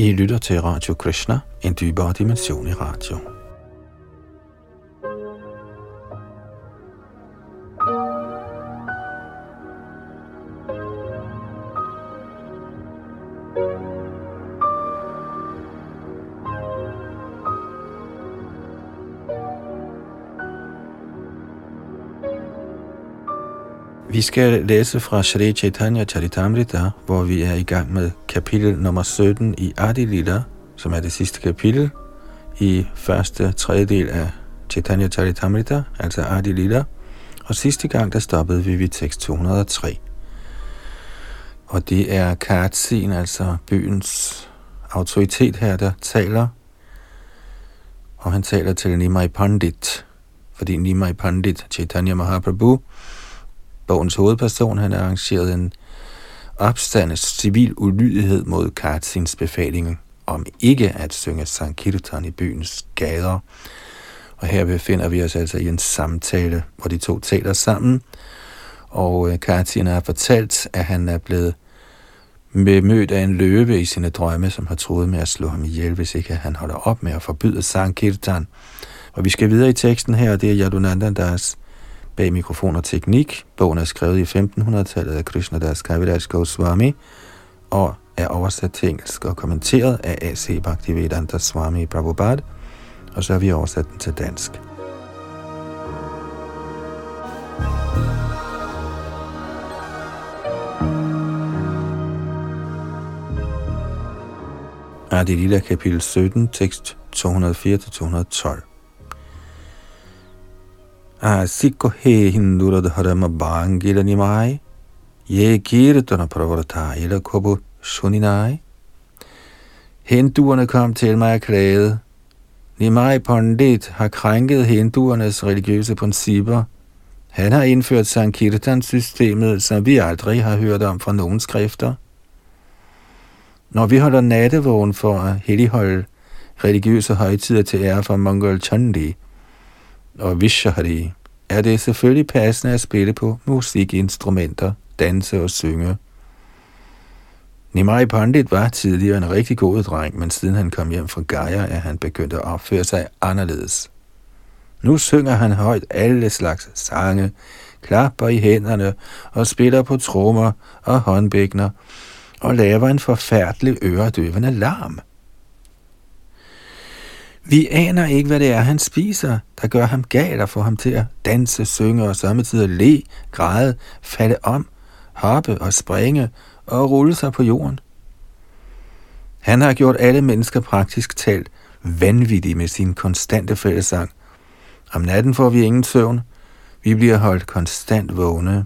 I lytter til Radio Krishna, en dybere dimension i radio. Vi skal læse fra Shri Chaitanya Charitamrita, hvor vi er i gang med kapitel nummer 17 i Adi Lila, som er det sidste kapitel i første tredjedel af Chaitanya Charitamrita, altså Adi Lila. Og sidste gang, der stoppede vi ved tekst 203. Og det er Katsin, altså byens autoritet her, der taler. Og han taler til Nimai Pandit, fordi Nimai Pandit, Chaitanya Mahaprabhu, bogens hovedperson, han har arrangeret en opstand civil ulydighed mod Katsins befaling om ikke at synge Sankirtan i byens gader. Og her befinder vi os altså i en samtale, hvor de to taler sammen. Og øh, har fortalt, at han er blevet mødt af en løve i sine drømme, som har troet med at slå ham ihjel, hvis ikke han holder op med at forbyde Sankirtan. Og vi skal videre i teksten her, og det er Yadunandandas bag mikrofon og teknik. Bogen er skrevet i 1500-tallet af Krishnadas Kaviraj Goswami og er oversat til engelsk og kommenteret af A.C. Bhaktivedanta Swami Prabhupada, og så har vi oversat den til dansk. Adi Lila kapitel 17, tekst 204-212. Asiko he hinduradharama bangila nimai, ye kirtana pravarta ila kobu shuninai. Hinduerne kom til mig og klagede. Nimai Pandit har krænket hinduernes religiøse principper. Han har indført Sankirtan-systemet, som vi aldrig har hørt om fra nogen skrifter. Når vi holder nattevågen for at helligholde religiøse højtider til ære for Mongol Chandi, og Vishari, er det selvfølgelig passende at spille på musikinstrumenter, danse og synge. Nimai Pandit var tidligere en rigtig god dreng, men siden han kom hjem fra Gaia, er han begyndt at opføre sig anderledes. Nu synger han højt alle slags sange, klapper i hænderne og spiller på trommer og håndbækner og laver en forfærdelig øredøvende larm. Vi aner ikke, hvad det er, han spiser, der gør ham gal og får ham til at danse, synge og samtidig le, græde, falde om, hoppe og springe og rulle sig på jorden. Han har gjort alle mennesker praktisk talt vanvittige med sin konstante fællesang. Om natten får vi ingen søvn. Vi bliver holdt konstant vågne.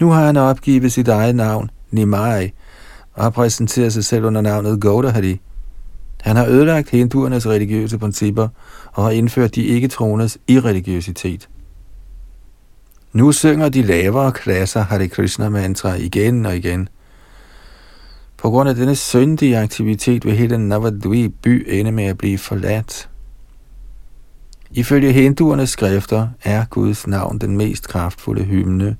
Nu har han opgivet sit eget navn, Nimai, og har præsenteret sig selv under navnet Gaudahari. Han har ødelagt hinduernes religiøse principper og har indført de ikke-troendes irreligiøsitet. Nu synger de lavere klasser Hare Krishna mantra igen og igen. På grund af denne syndige aktivitet vil hele Navadvi by ende med at blive forladt. Ifølge hinduernes skrifter er Guds navn den mest kraftfulde hymne.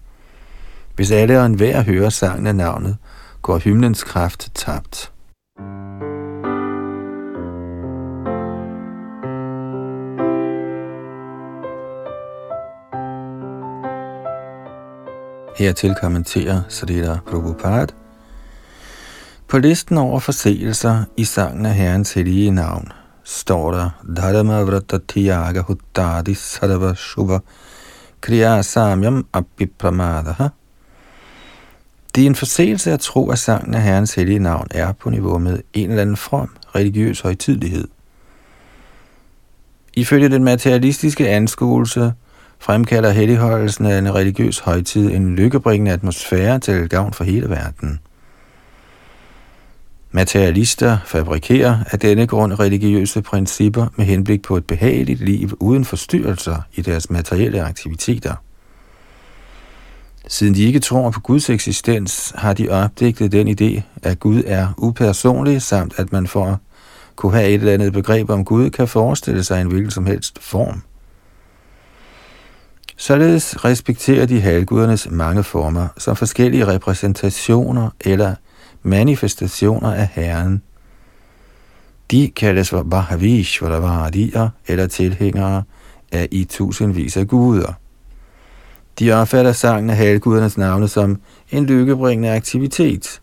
Hvis alle og enhver hører sangen af navnet, går hymnens kraft tabt. Hertil kommenterer Srila Prabhupada. På listen over forseelser i sangen af Herrens hellige navn står der Dharma Vrata Tiyaga Huttadi Sarva Shubha Kriya Samyam Abhipramadaha. Det er en forseelse at tro, at sangen af Herrens hellige navn er på niveau med en eller anden form religiøs højtidlighed. Ifølge den materialistiske anskuelse fremkalder helligholdelsen af en religiøs højtid en lykkebringende atmosfære til gavn for hele verden. Materialister fabrikerer af denne grund religiøse principper med henblik på et behageligt liv uden forstyrrelser i deres materielle aktiviteter. Siden de ikke tror på Guds eksistens, har de opdigtet den idé, at Gud er upersonlig, samt at man for at kunne have et eller andet begreb om Gud, kan forestille sig en hvilken som helst form. Således respekterer de halvgudernes mange former som forskellige repræsentationer eller manifestationer af Herren, De kaldes for Bhavishvaravadier eller tilhængere af i tusindvis af guder. De opfatter sangen af halvgudernes navne som en lykkebringende aktivitet.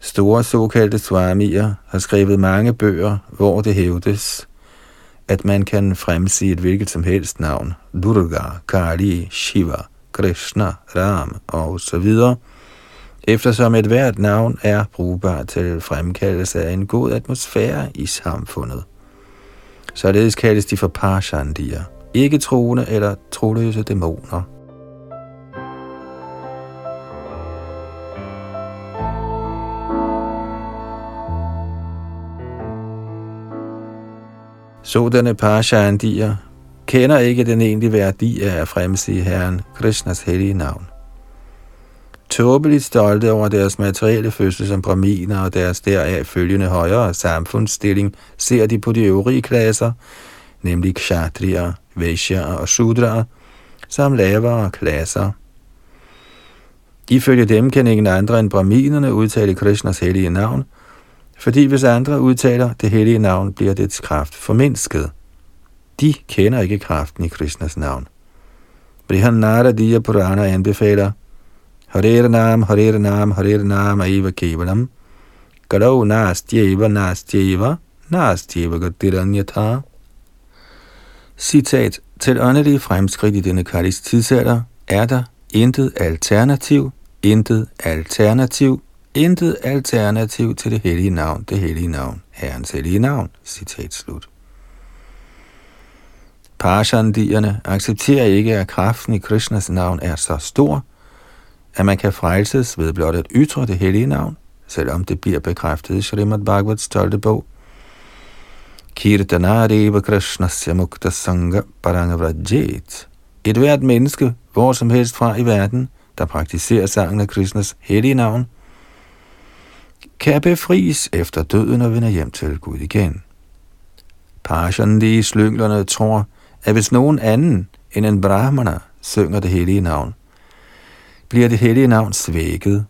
Store såkaldte swamier har skrevet mange bøger, hvor det hævdes, at man kan fremsige et hvilket som helst navn, Durga, Kali, Shiva, Krishna, Ram og så videre, eftersom et hvert navn er brugbart til fremkaldelse af en god atmosfære i samfundet. Således kaldes de for parshandier, ikke troende eller troløse dæmoner. Sådanne parshandier kender ikke den egentlige værdi af at fremsige Herren Krishnas hellige navn. Tåbeligt stolte over deres materielle fødsel som braminer og deres deraf følgende højere samfundsstilling, ser de på de øvrige klasser, nemlig kshatriya, vaishya og shudra, som lavere klasser. Ifølge dem kan ingen andre end braminerne udtale Krishnas hellige navn, fordi hvis andre udtaler det hellige navn, bliver dets kraft formindsket. De kender ikke kraften i Krishnas navn. Brihanara Diya Purana anbefaler, Hare Nam, Hare Nam, Hare Nam, Aiva Kevalam, Garo Nastjeva, Nastjeva, Nastjeva Gadiranyata. Citat, til åndelige fremskridt i denne kallis tidsalder er der intet alternativ, intet alternativ, intet alternativ til det hellige navn, det hellige navn, Herrens hellige navn. Citat slut. Parshandierne accepterer ikke, at kraften i Krishnas navn er så stor, at man kan frelses ved blot at ytre det hellige navn, selvom det bliver bekræftet i Srimad Bhagavats 12. bog. Kirtanareva Krishnasya Mukta Sangha Parangavrajet. Et hvert menneske, hvor som helst fra i verden, der praktiserer sangen af Krishnas hellige navn, kan befries efter døden og vende hjem til Gud igen. Parshandi slynglerne tror, at hvis nogen anden end en brahmana synger det hellige navn, bliver det hellige navn svækket.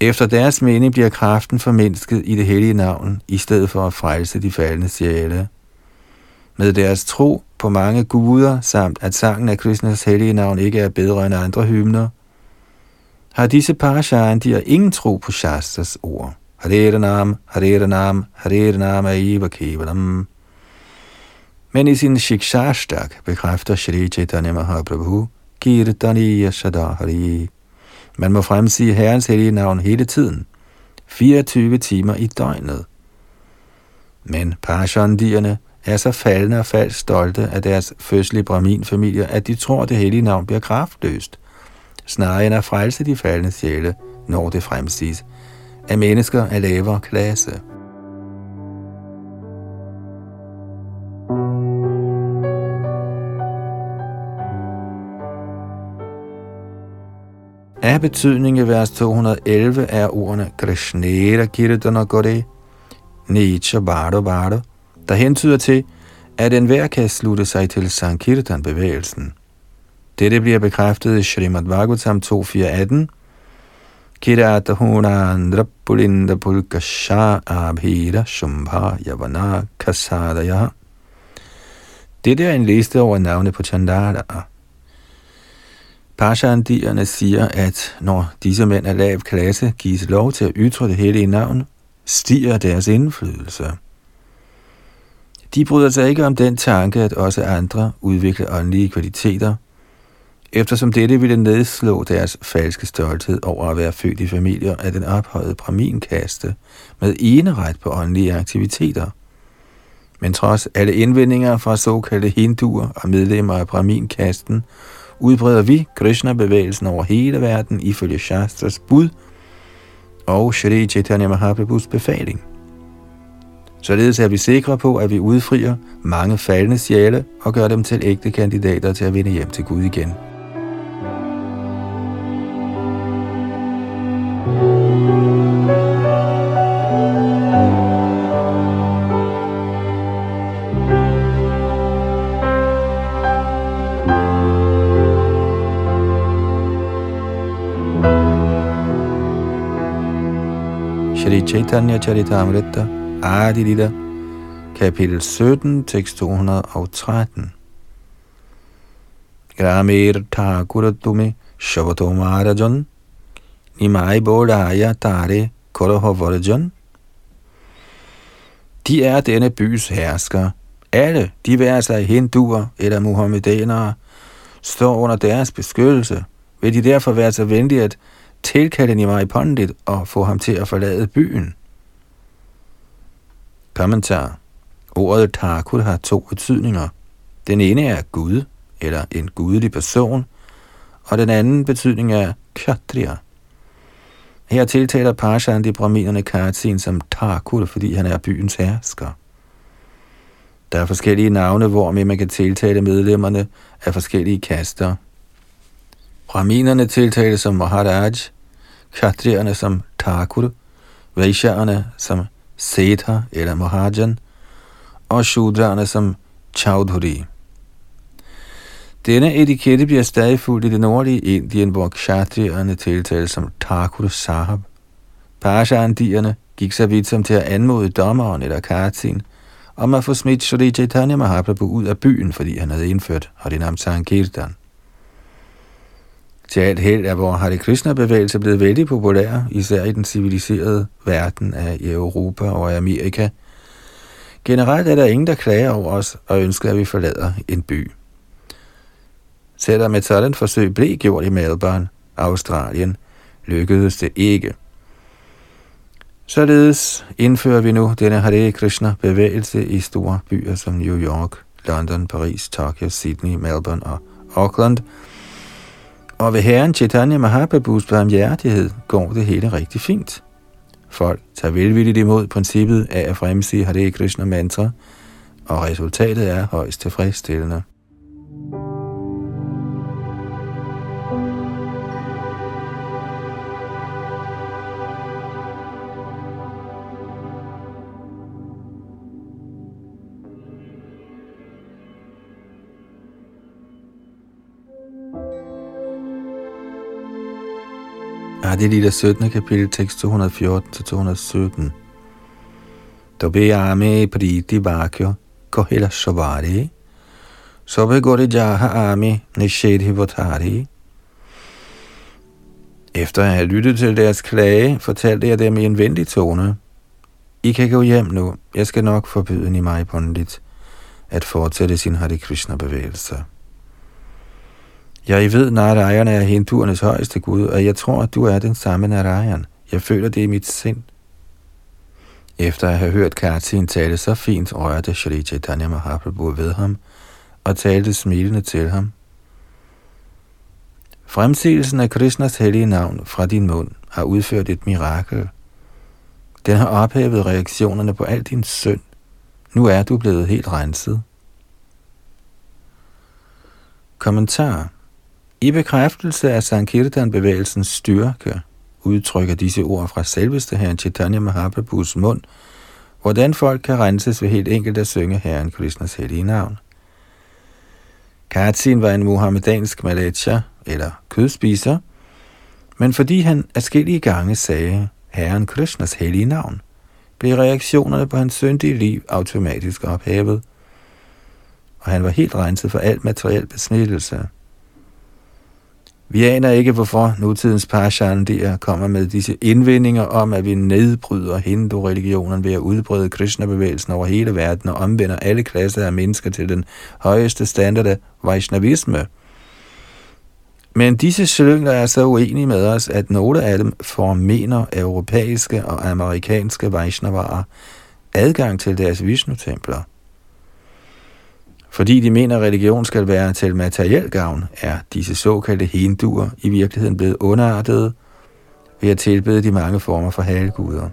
Efter deres mening bliver kraften formindsket i det hellige navn, i stedet for at frelse de faldende sjæle. Med deres tro på mange guder, samt at sangen af Krishnas hellige navn ikke er bedre end andre hymner, har disse parashandier ingen tro på Shastas ord. Hare Nam, Hare Nam, Hare Nam Aiva Kevalam. Men i sin Shikshashtak bekræfter Shri Chaitanya Mahaprabhu, Kirtaniya Shadahari. Man må fremsige Herrens hellige navn hele tiden, 24 timer i døgnet. Men parashandierne er så faldende og falsk stolte af deres fødsel i Brahmin-familier, at de tror, at det hellige navn bliver kraftløst. Snarere end at frelse de faldende sjæle, når det fremsiges, af mennesker af lavere klasse. Af betydning i vers 211 er ordene Krishnera Kirtana Gore, Nietzsche Bardo Bardo, der hentyder til, at enhver kan slutte sig til Sankirtan-bevægelsen. Dette bliver bekræftet i Srimad Bhagavatam 2.4.18, Kirata Hunandra Pulinda Pulkasha Abhira Shumbha Yavana Kasadaya. Dette er en liste over navne på Chandala. Parshandierne siger, at når disse mænd af lav klasse gives lov til at ytre det i navn, stiger deres indflydelse. De bryder sig ikke om den tanke, at også andre udvikler åndelige kvaliteter, eftersom dette ville nedslå deres falske stolthed over at være født i familier af den ophøjede braminkaste med eneret på åndelige aktiviteter. Men trods alle indvendinger fra såkaldte hinduer og medlemmer af braminkasten, udbreder vi Krishna-bevægelsen over hele verden ifølge Shastras bud og Shri Chaitanya Mahaprabhus befaling. Således er vi sikre på, at vi udfrier mange faldende sjæle og gør dem til ægte kandidater til at vende hjem til Gud igen. Chaitanya Charitamrita, Adi Lila, kapitel 17, tekst 213. Gramir Thakuratume Shavato Maharajan, Nimai Bodhaya Tare Korohovarajan. De er denne bys hersker. Alle, de være sig hinduer eller muhammedanere, står under deres beskyttelse. Vil de derfor være så venlige at tilkalde Nimai Pandit og få ham til at forlade byen? Kommentar. Ordet Thakur har to betydninger. Den ene er Gud, eller en gudelig person, og den anden betydning er Kshatriya. Her tiltaler Parshan de brahminerne Kartsin som Thakur, fordi han er byens hersker. Der er forskellige navne, hvormed man kan tiltale medlemmerne af forskellige kaster. Brahminerne tiltales som Maharaj, Kshatriyerne som Thakur, Vaishyaerne som Setha eller Mahajan, og Shudraerne som Chaudhuri. Denne etikette bliver stadig fuldt i det nordlige Indien, hvor kshatriyerne tiltales som Thakur Sahab. Pashandierne gik så vidt som til at anmode dommeren eller Kartin om at få smidt Shri Chaitanya Mahaprabhu ud af byen, fordi han havde indført Harinam Sankirtan. Til alt held er vores Hare Krishna-bevægelse blevet vældig populær, især i den civiliserede verden af Europa og Amerika. Generelt er der ingen, der klager over os og ønsker, at vi forlader en by. Selvom et sådan forsøg blev gjort i Melbourne, Australien, lykkedes det ikke. Således indfører vi nu denne Hare Krishna bevægelse i store byer som New York, London, Paris, Tokyo, Sydney, Melbourne og Auckland. Og ved herren Chaitanya Mahaprabhus barmhjertighed går det hele rigtig fint. Folk tager velvilligt imod princippet af at fremsige Hare Krishna mantra, og resultatet er højst tilfredsstillende. Adi Lila 17. kapitel, tekst 214-217. Tobe ame priti vakyo kohila shavari, Sobe gori jaha ame nishedhi votari. Efter at have lyttet til deres klage, fortalte jeg dem i en venlig tone. I kan gå hjem nu. Jeg skal nok forbyde Nimai Pandit at fortsætte sin Hare Krishna-bevægelse. Jeg ved, Narayan er hinduernes højeste Gud, og jeg tror, at du er den samme Narayan. Jeg føler det i mit sind. Efter at have hørt Kartin tale så fint, rørte Shri Chaitanya Mahaprabhu ved ham og talte smilende til ham. Fremsigelsen af Krishnas hellige navn fra din mund har udført et mirakel. Den har ophævet reaktionerne på al din synd. Nu er du blevet helt renset. Kommentar i bekræftelse af Sankirtan-bevægelsens styrke udtrykker disse ord fra selveste herren Chaitanya Mahaprabhus mund, hvordan folk kan renses ved helt enkelt at synge herren Krishnas hellige navn. Katsin var en muhammedansk malacha, eller kødspiser, men fordi han afskillige gange sagde herren Krishnas hellige navn, blev reaktionerne på hans syndige liv automatisk ophævet, og han var helt renset for alt materiel besmittelse. Vi aner ikke, hvorfor nutidens parshandier kommer med disse indvendinger om, at vi nedbryder hindu-religionen ved at udbrede Krishna-bevægelsen over hele verden og omvender alle klasser af mennesker til den højeste standard af Vaishnavisme. Men disse slyngler er så uenige med os, at nogle af dem formener europæiske og amerikanske Vaishnavarer adgang til deres Vishnu-templer. Fordi de mener, at religion skal være til materiel gavn, er disse såkaldte hinduer i virkeligheden blevet underartede ved at tilbede de mange former for halvguder.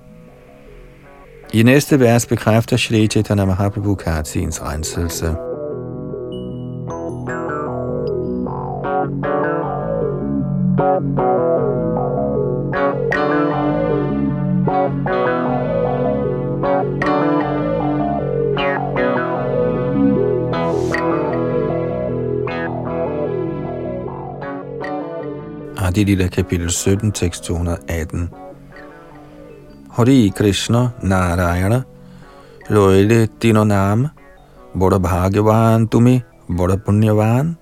I næste vers bekræfter Shri Chaitanya Mahaprabhu Kartins renselse. Adi Lila kapitel 17, tekst 218. Hari Krishna Narayana Loile Dino Nam Bada Bhagavan Tumi Bada Punyavan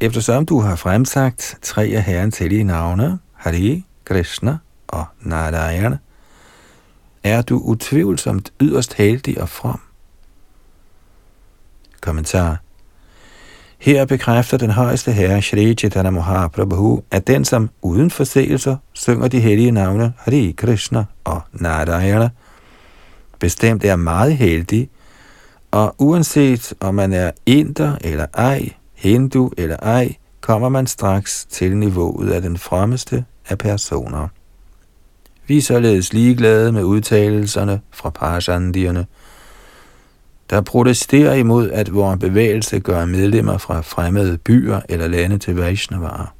Eftersom du har fremsagt tre af herrens hellige navne, Hari, Krishna og Narayana, er du utvivlsomt yderst heldig og from. Kommentar her bekræfter den højeste herre Shri Chaitanya Mahaprabhu, at den, som uden forseelser synger de hellige navne Hari Krishna og Narayana, bestemt er meget heldig, og uanset om man er inder eller ej, hindu eller ej, kommer man straks til niveauet af den fremmeste af personer. Vi er således ligeglade med udtalelserne fra parashandierne, der protesterer imod, at vores bevægelse gør medlemmer fra fremmede byer eller lande til Vaishnavarer.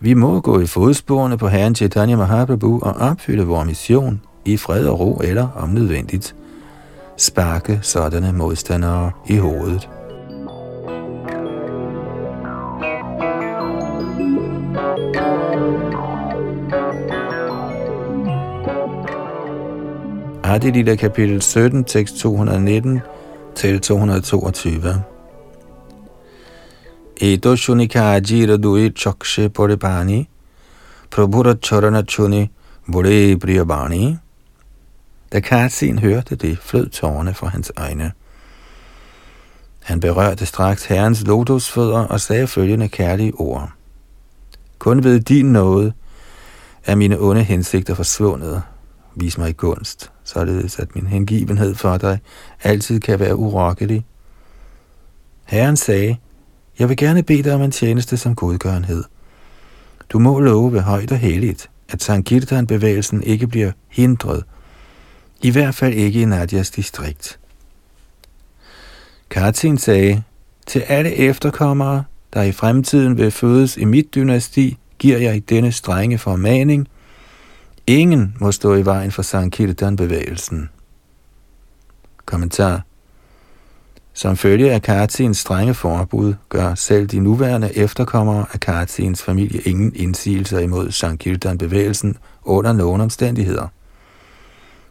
Vi må gå i fodsporene på Herren Chaitanya Mahaprabhu og opfylde vores mission i fred og ro eller, om nødvendigt, sparke sådanne modstandere i hovedet. Adi Lila kapitel 17, tekst 219 til 222. Eto shunika ajira dui chakshe poripani, prabhura charana chuni bode priyabani. Da Kartsin hørte det, flød tårerne fra hans øjne. Han berørte straks herrens lotusfødder og sagde følgende kærlige ord. Kun ved din nåde er mine onde hensigter forsvundet. Vis mig gunst, således at min hengivenhed for dig altid kan være urokkelig. Herren sagde, jeg vil gerne bede dig om en tjeneste som godgørenhed. Du må love ved højt og helligt, at Sankirtan-bevægelsen ikke bliver hindret, i hvert fald ikke i Nadias distrikt. Katin sagde, til alle efterkommere, der i fremtiden vil fødes i mit dynasti, giver jeg denne strenge formaning – Ingen må stå i vejen for Sankirtan-bevægelsen. Kommentar Som følge af Kartins strenge forbud, gør selv de nuværende efterkommere af Kartins familie ingen indsigelser imod Sankirtan-bevægelsen under nogen omstændigheder.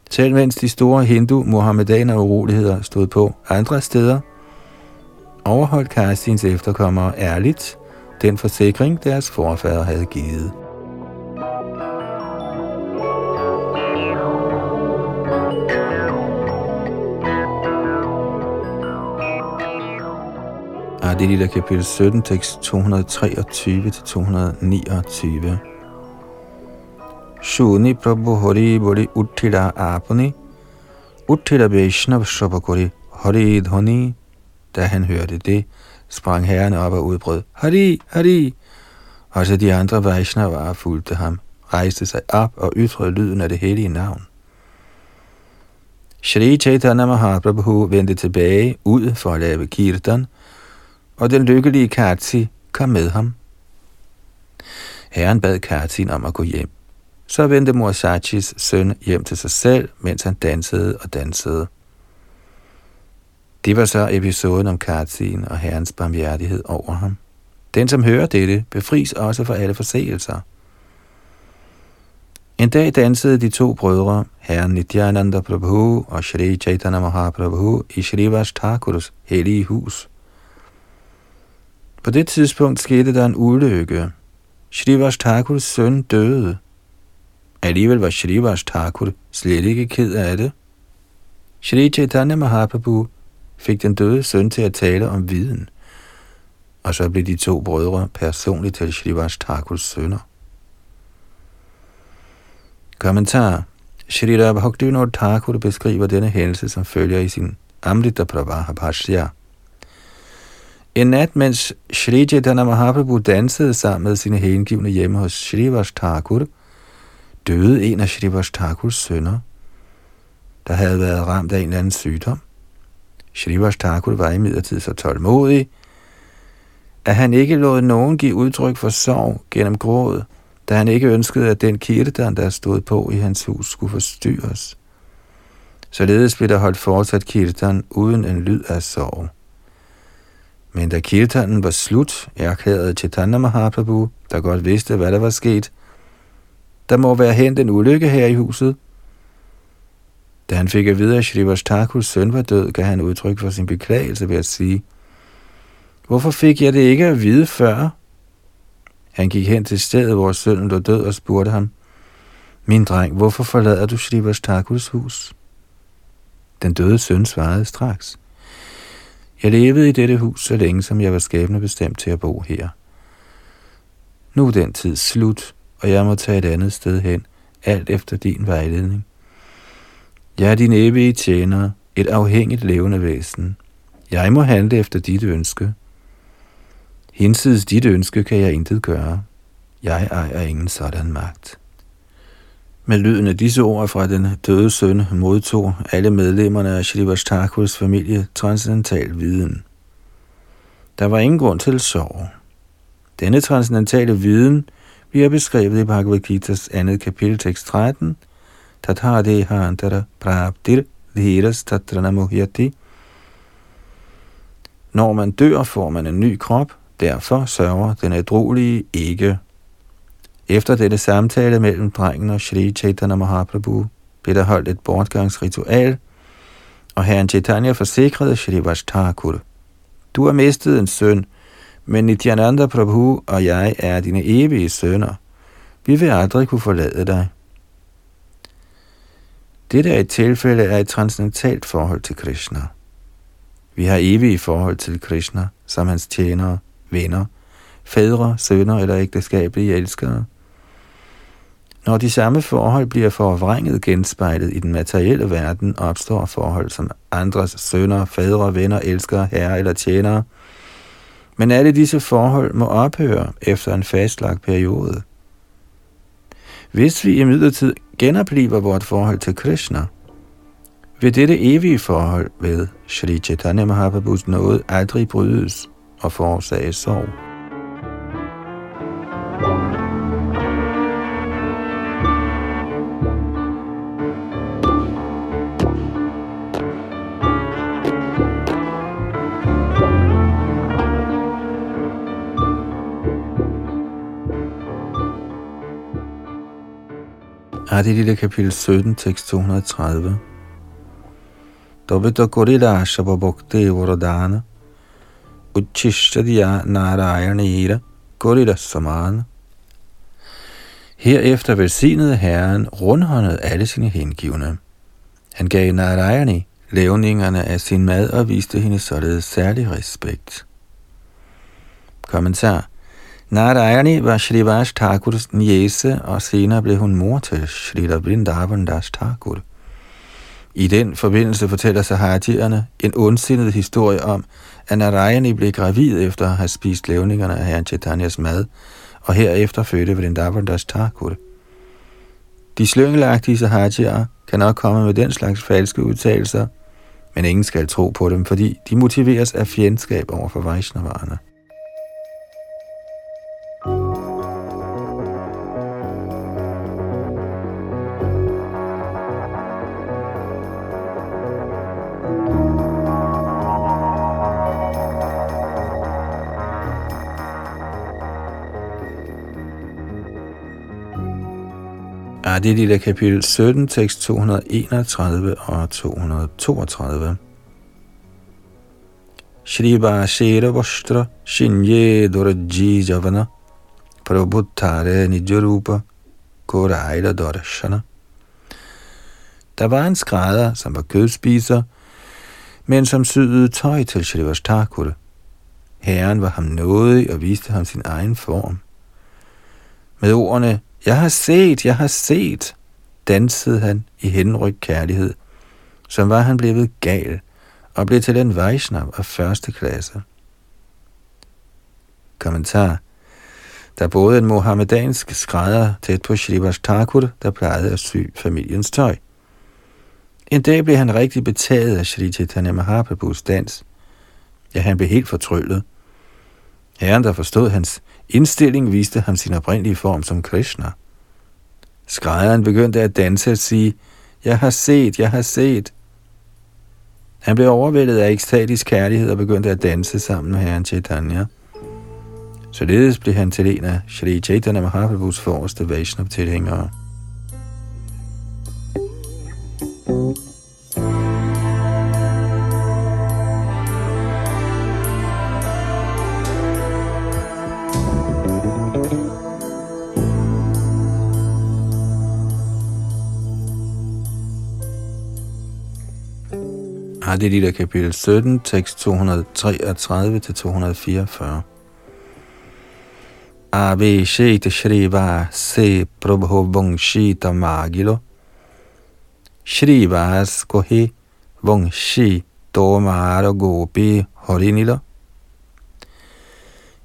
Selv mens de store hindu mohammedaner uroligheder stod på andre steder, overholdt Kartins efterkommere ærligt den forsikring, deres forfædre havde givet. Det kapitel 17, tekst 223-229. Shuni Prabhu Hari Bori Uttida Apani Uttida Vaishnav Shabakuri Hari Dhoni Da han hørte det, sprang herren op og udbrød, Hari, Hari! Også de andre Vaishnavaer fulgte ham, rejste sig op og ytrede lyden af det hellige navn. Shri Chaitanya Mahaprabhu vendte tilbage ud for at lave kirtan, og den lykkelige Kati kom med ham. Herren bad Katin om at gå hjem. Så vendte mor Sachis søn hjem til sig selv, mens han dansede og dansede. Det var så episoden om Katin og herrens barmhjertighed over ham. Den, som hører dette, befries også for alle forseelser. En dag dansede de to brødre, herren Nityananda Prabhu og Shri Chaitanya Mahaprabhu, i Shrivas Thakurs hellige hus – på det tidspunkt skete der en ulykke. Shrivas Thakurs søn døde. Alligevel var Shrivas Thakur slet ikke ked af det. Shri Chaitanya Mahaprabhu fik den døde søn til at tale om viden, og så blev de to brødre personligt til Shrivas Thakurs sønner. Kommentar Shri Bhaktivinoda Thakur beskriver denne hændelse som følger i sin Amrita Pravaha Bhashya. En nat, mens Shri Chaitanya Mahaprabhu dansede sammen med sine hengivne hjemme hos Shrivas Thakur, døde en af Shrivas Thakurs sønner, der havde været ramt af en eller anden sygdom. Shrivas Thakur var imidlertid så tålmodig, at han ikke lod nogen give udtryk for sorg gennem gråd, da han ikke ønskede, at den kirtan, der stod på i hans hus, skulle forstyrres. Således blev der holdt fortsat kirtan uden en lyd af sorg. Men da kirtanen var slut, erklærede Chaitanya Mahaprabhu, der godt vidste, hvad der var sket, Der må være hent en ulykke her i huset. Da han fik at vide, at Shrivas Thakurs søn var død, gav han udtryk for sin beklagelse ved at sige, Hvorfor fik jeg det ikke at vide før? Han gik hen til stedet, hvor sønnen lå død og spurgte ham, Min dreng, hvorfor forlader du Shrivas Thakurs hus? Den døde søn svarede straks, jeg levede i dette hus så længe, som jeg var skæbne bestemt til at bo her. Nu er den tid slut, og jeg må tage et andet sted hen, alt efter din vejledning. Jeg er din evige tjener, et afhængigt levende væsen. Jeg må handle efter dit ønske. Hinsides dit ønske kan jeg intet gøre. Jeg ejer ingen sådan magt. Med lyden af disse ord fra den døde søn modtog alle medlemmerne af Shrivastakurs familie transcendental viden. Der var ingen grund til sorg. Denne transcendentale viden bliver beskrevet i Bhagavad Gita's andet kapitel tekst 13, Tathade Hantara praptir dhiras tatrana muhyati. Når man dør, får man en ny krop, derfor sørger den adrolige ikke. Efter dette samtale mellem drengen og Sri Chaitanya Mahaprabhu blev der holdt et bortgangsritual, og herren Chaitanya forsikrede Shri Vashtakur. Du har mistet en søn, men Nityananda Prabhu og jeg er dine evige sønner. Vi vil aldrig kunne forlade dig. Dette er et tilfælde af et transcendentalt forhold til Krishna. Vi har evige forhold til Krishna som hans tjenere, venner, fædre, sønner eller ægteskabelige elskere. Når de samme forhold bliver forvrænget genspejlet i den materielle verden, opstår forhold som andres sønner, fædre, venner, elskere, herrer eller tjenere. Men alle disse forhold må ophøre efter en fastlagt periode. Hvis vi imidlertid genopliver vort forhold til Krishna, vil dette evige forhold ved Sri Chaitanya Mahaprabhus nåde aldrig brydes og forårsage sorg. Adilita kapitel 17, tekst 230. Dobita korila Shababhakti Varadana Uchishtadiya Narayanira korila Samana Herefter velsignede Herren rundhåndet alle sine hengivne. Han gav Narayani levningerne af sin mad og viste hende således særlig respekt. Kommentar Narayani var Shrivas Thakurs niese, og senere blev hun mor til Shrita Vrindavan Das Thakur. I den forbindelse fortæller Sahajerne en ondsindet historie om, at Narayani blev gravid efter at have spist levningerne af herren Chaitanyas mad, og herefter fødte Vrindavan Das Thakur. De slyngelagtige Sahajere kan nok komme med den slags falske udtalelser, men ingen skal tro på dem, fordi de motiveres af fjendskab over for Vaishnavarerne. Adi Lila kapitel 17, tekst 231 og 232. Shri Bashira Vostra Shinye Doraji Javana Prabhuttare Nijarupa Koraila Dorashana. Der var en skrædder, som var kødspiser, men som syede tøj til Shri Thakur. Herren var ham nådig og viste ham sin egen form. Med ordene jeg har set, jeg har set, dansede han i henrygt kærlighed, som var han blevet gal og blev til en Vaishnav af første klasse. Kommentar. Der boede en mohammedansk skrædder tæt på Shrivas Thakur, der plejede at sy familiens tøj. En dag blev han rigtig betaget af Shri Chaitanya Mahaprabhus dans. Ja, han blev helt fortryllet. Herren, der forstod hans indstilling, viste ham sin oprindelige form som Krishna. Skrædderen begyndte at danse og sige, jeg har set, jeg har set. Han blev overvældet af ekstatisk kærlighed og begyndte at danse sammen med herren Chaitanya. Således blev han til en af Shri Chaitanya Mahaprabhus forreste Vaishnav-tilhængere. Adi Lila kapitel 17, tekst 233-244. Aveshita Shriva se Prabhu Vangshita Magilo Shrivas Kohi Vangshi Tomara Gopi Horinilo.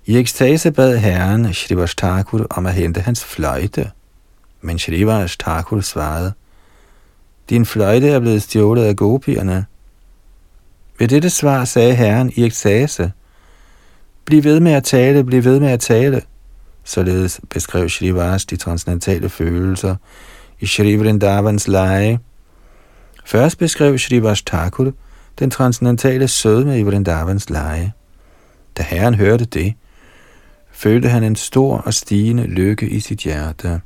I ekstase bad herren Shrivas Thakur om at hente hans fløjte, men Shrivas Thakur svarede, Din fløjte er blevet stjålet af gopierne, ved dette svar sagde herren i ekstase, Bliv ved med at tale, bliv ved med at tale. Således beskrev Shrivas de transcendentale følelser i Shri Vrindavans leje. Først beskrev Shrivas Thakur den transcendentale sødme i Vrindavans leje. Da herren hørte det, følte han en stor og stigende lykke i sit hjerte.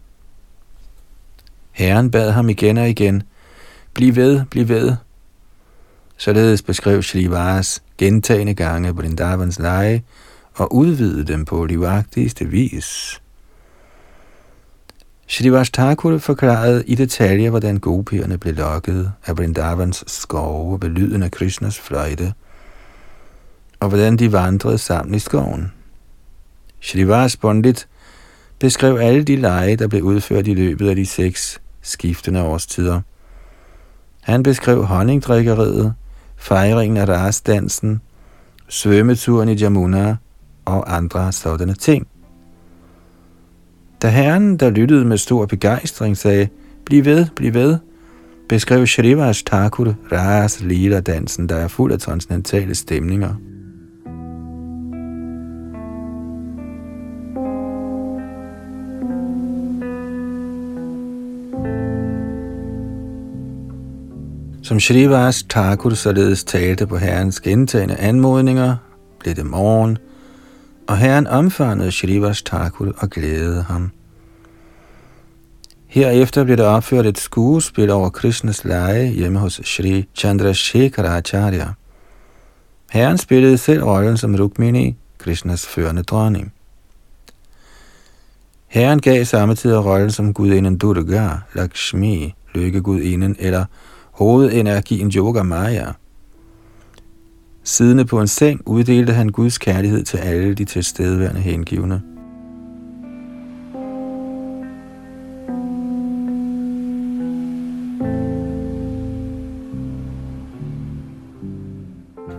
Herren bad ham igen og igen, bliv ved, bliv ved, Således beskrev Shrivas gentagende gange Vrindavans lege og udvidede dem på livagtigste vis. Shrivas Thakur forklarede i detaljer, hvordan gopierne blev lokket af Vrindavans skove ved lyden af Krishnas fløjte, og hvordan de vandrede sammen i skoven. Shrivas Bondit beskrev alle de lege, der blev udført i løbet af de seks skiftende årstider. Han beskrev honningdrikkeriet, fejringen af rasdansen, svømmeturen i Jamuna og andre sådanne ting. Da herren, der lyttede med stor begejstring, sagde, bliv ved, bliv ved, beskrev Shrivas Thakur Ras Lila dansen, der er fuld af transcendentale stemninger. Som Shrivas Thakur således talte på herrens gentagende anmodninger, blev det morgen, og herren omfavnede Shrivas Thakur og glædede ham. Herefter blev der opført et skuespil over Krishnas leje hjemme hos Shri Chandrasekharacharya. Herren spillede selv rollen som Rukmini, Krishnas førende dronning. Herren gav samtidig rollen som gudinden Durga, Lakshmi, lykkegudinden eller hovedenergien Yoga Maya. Siddende på en seng uddelte han Guds kærlighed til alle de tilstedeværende hengivne.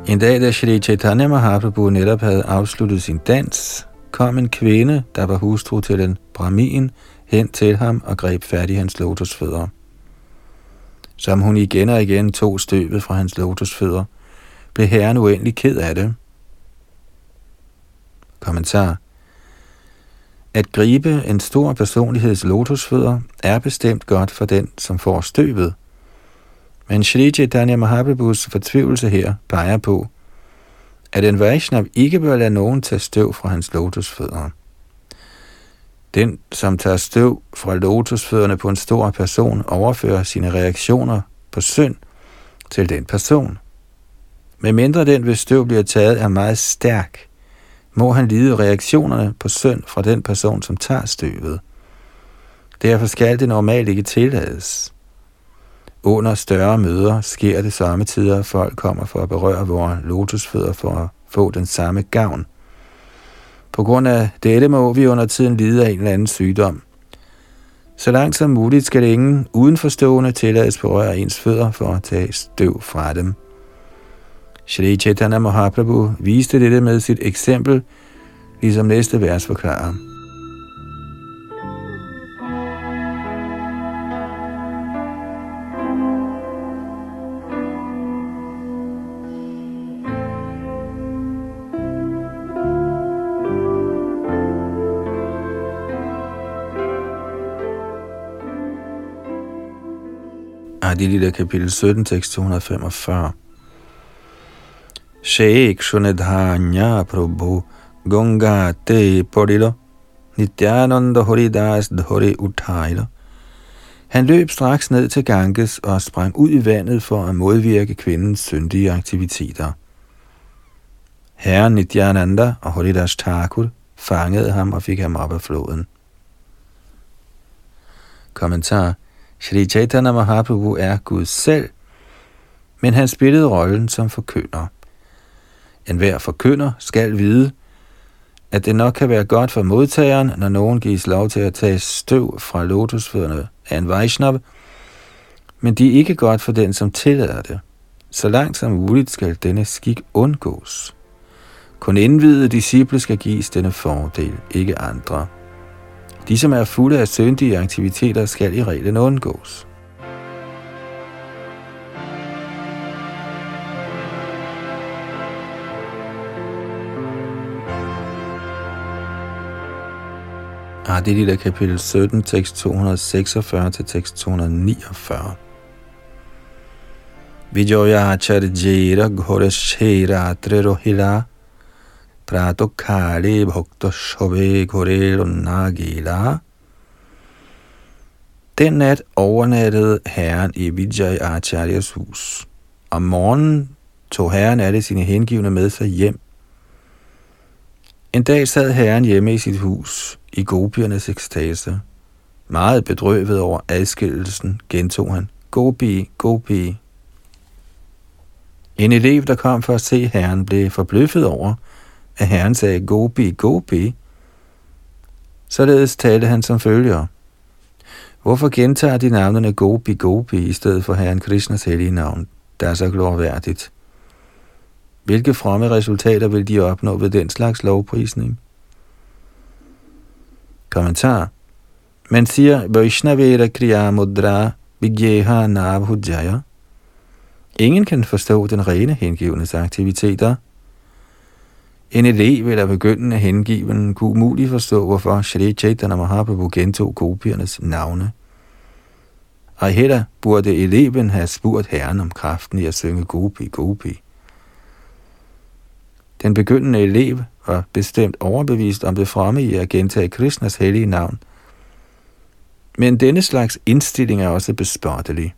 En dag, da Shri Chaitanya Mahaprabhu netop havde afsluttet sin dans, kom en kvinde, der var hustru til den brahmin, hen til ham og greb fat i hans lotusfødder som hun igen og igen tog støvet fra hans lotusfødder, blev herren uendelig ked af det. Kommentar At gribe en stor personligheds lotusfødder er bestemt godt for den, som får støvet. Men Shri Chaitanya Mahaprabhus fortvivlelse her peger på, at en Vaishnav ikke bør lade nogen tage støv fra hans lotusfødder. Den, som tager støv fra lotusfødderne på en stor person, overfører sine reaktioner på synd til den person. Med mindre den, hvis støv bliver taget, er meget stærk, må han lide reaktionerne på synd fra den person, som tager støvet. Derfor skal det normalt ikke tillades. Under større møder sker det samme tider, at folk kommer for at berøre vores lotusfødder for at få den samme gavn – på grund af dette må vi under tiden lide af en eller anden sygdom. Så langt som muligt skal ingen udenforstående tillades berøre ens fødder for at tage støv fra dem. Shri Chaitanya Mahaprabhu viste dette med sit eksempel, ligesom næste vers forklarer. Adilita kapitel 17, tekst 245. Sheikh Shunedhanya Prabhu Gunga Te Podilo, Nityananda Horidas Dhori Utailo. Han løb straks ned til Ganges og sprang ud i vandet for at modvirke kvindens syndige aktiviteter. Herren Nityananda og Horidas Thakur fangede ham og fik ham op af floden. Kommentar Shri Chaitanya Mahaprabhu er Gud selv, men han spillede rollen som forkynder. En hver forkynder skal vide, at det nok kan være godt for modtageren, når nogen gives lov til at tage støv fra lotusfødderne af en Vaishnav, men de er ikke godt for den, som tillader det. Så langt som muligt skal denne skik undgås. Kun indvidede disciple skal gives denne fordel, ikke andre. De, som er fulde af syndige aktiviteter, skal i reglen undgås. Ah, Adilita kapitel 17, tekst 246 til tekst 249. Vijoya charjera ghoreshera trerohila prato kali bhakta shove ghorelo nagila. Den nat overnattede herren i Vijay Acharyas hus. Om morgenen tog herren alle sine hengivne med sig hjem. En dag sad herren hjemme i sit hus i gopiernes ekstase. Meget bedrøvet over adskillelsen, gentog han, Gopi, Gopi. En elev, der kom for at se herren, blev forbløffet over, at herren sagde Gopi, Gopi. Således talte han som følger. Hvorfor gentager de navnene Gopi, Gopi i stedet for herren Krishnas hellige navn, der er så glorværdigt? Hvilke fromme resultater vil de opnå ved den slags lovprisning? Kommentar. Man siger, Vaishnavera Kriya Mudra Vigyeha Navhujaya. Ingen kan forstå den rene hengivnes aktiviteter. En elev eller begyndende hengiven kunne umuligt forstå, hvorfor Shri Chaitanya Mahaprabhu gentog kopiernes navne. Og heller burde eleven have spurgt herren om kraften i at synge Gopi Gopi. Den begyndende elev var bestemt overbevist om det fremme i at gentage Krishnas hellige navn. Men denne slags indstilling er også bespottelig.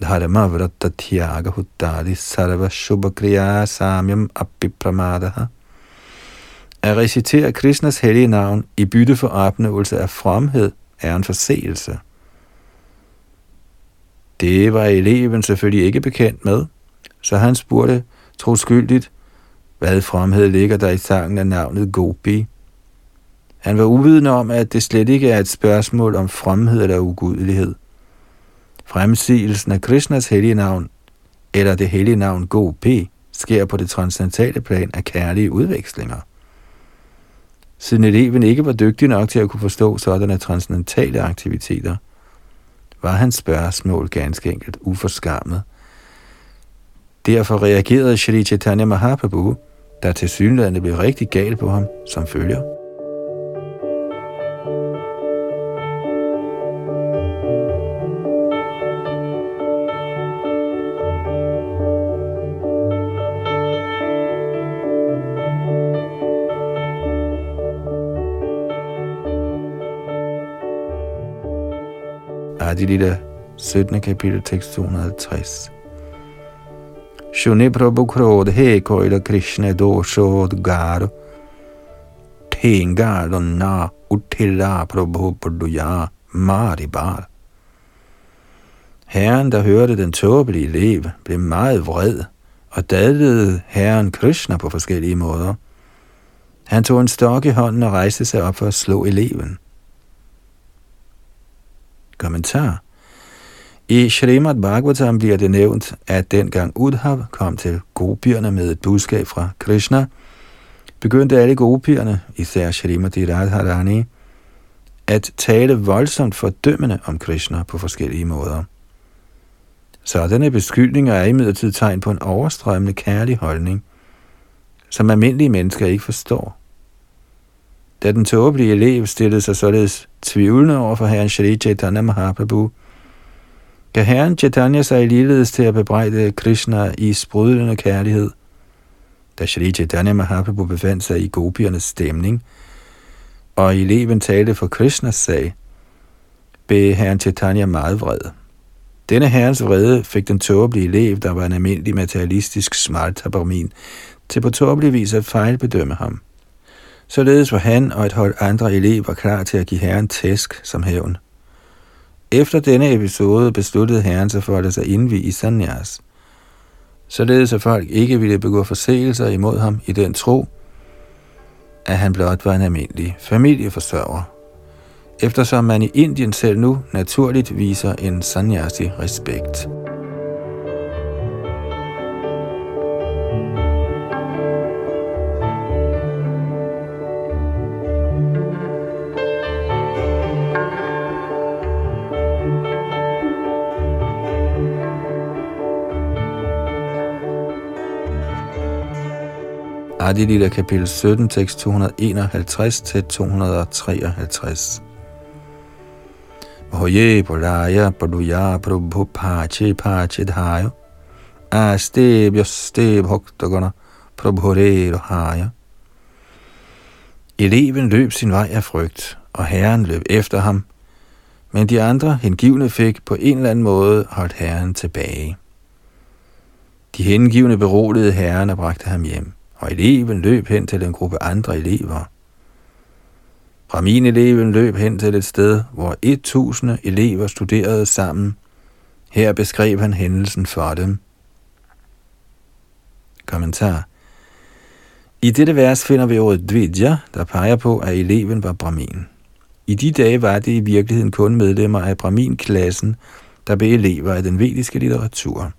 Dharmavrata tyaga huttadi sarva shubhakriya samyam apipramadaha. At recitere Krishnas hellige navn i bytte for opnåelse af fromhed er en forseelse. Det var eleven selvfølgelig ikke bekendt med, så han spurgte troskyldigt, hvad fromhed ligger der i sangen af navnet Gopi? Han var uvidende om, at det slet ikke er et spørgsmål om fromhed eller ugudelighed. Fremsigelsen af Krishnas hellige navn, eller det hellige navn P, sker på det transcendentale plan af kærlige udvekslinger. Siden eleven ikke var dygtig nok til at kunne forstå sådanne transcendentale aktiviteter, var hans spørgsmål ganske enkelt uforskammet. Derfor reagerede Shri Chaitanya Mahaprabhu der til synligheden blev rigtig gal på ham, som følger. Adilita 17. kapitel tekst 250. Shuni Prabhu Krod He Koila Krishna Doshod Gar Tengar Na Utila Prabhu Paduya Maribar. Herren, der hørte den tåbelige elev, blev meget vred og dadlede herren Krishna på forskellige måder. Han tog en stok i hånden og rejste sig op for at slå eleven. Kommentar i Srimad Bhagavatam bliver det nævnt, at dengang Udhav kom til gopierne med et budskab fra Krishna, begyndte alle gopierne, især Shrimati Radharani, at tale voldsomt fordømmende om Krishna på forskellige måder. Sådanne beskyldninger er imidlertid tegn på en overstrømmende kærlig holdning, som almindelige mennesker ikke forstår. Da den tåbelige elev stillede sig således tvivlende over for herren Shri Chaitanya Mahaprabhu, gav herren Chaitanya sig ligeledes til at bebrejde Krishna i sprudlende kærlighed, Da Shri Chaitanya Mahaprabhu befandt sig i gopiernes stemning, og eleven talte for Krishnas sag, blev herren Chaitanya meget vred. Denne herrens vrede fik den tåbelige elev, der var en almindelig materialistisk smartabramin, til på tåbelig vis at fejlbedømme ham. Således var han og et hold andre elever klar til at give herren tæsk som hævn. Efter denne episode besluttede herren sig for at lade sig indvige i sanyas. Således at folk ikke ville begå forseelser imod ham i den tro, at han blot var en almindelig familieforsørger. Eftersom man i Indien selv nu naturligt viser en sanyasi respekt. Adilita kapitel 17, tekst 251 til 253. Hoye polaya paduya prabhu pache pache dhayo aste byaste bhaktagana prabhure rahaya. Eleven løb sin vej af frygt, og herren løb efter ham, men de andre hengivne fik på en eller anden måde holdt herren tilbage. De hengivne beroligede herren og bragte ham hjem og eleven løb hen til en gruppe andre elever. Brahmin-eleven løb hen til et sted, hvor 1000 elever studerede sammen. Her beskrev han hændelsen for dem. Kommentar. I dette vers finder vi ordet dvidya, der peger på, at eleven var brahmin. I de dage var det i virkeligheden kun medlemmer af brahmin-klassen, der blev elever af den vediske litteratur.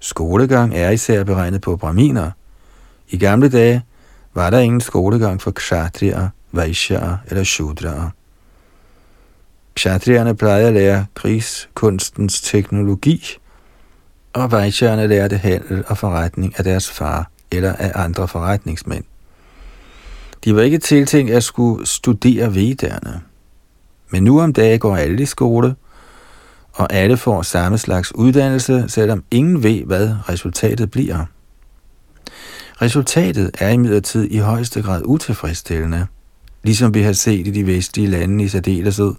Skolegang er især beregnet på brahminer – i gamle dage var der ingen skolegang for kshatriyer, vaishyaer eller shudraer. Kshatriyerne plejede at lære krigskunstens teknologi, og vaishyerne lærte handel og forretning af deres far eller af andre forretningsmænd. De var ikke tiltænkt at skulle studere vedderne. Men nu om dagen går alle i skole, og alle får samme slags uddannelse, selvom ingen ved, hvad resultatet bliver. Resultatet er imidlertid i højeste grad utilfredsstillende, ligesom vi har set i de vestlige lande i særdeleshed.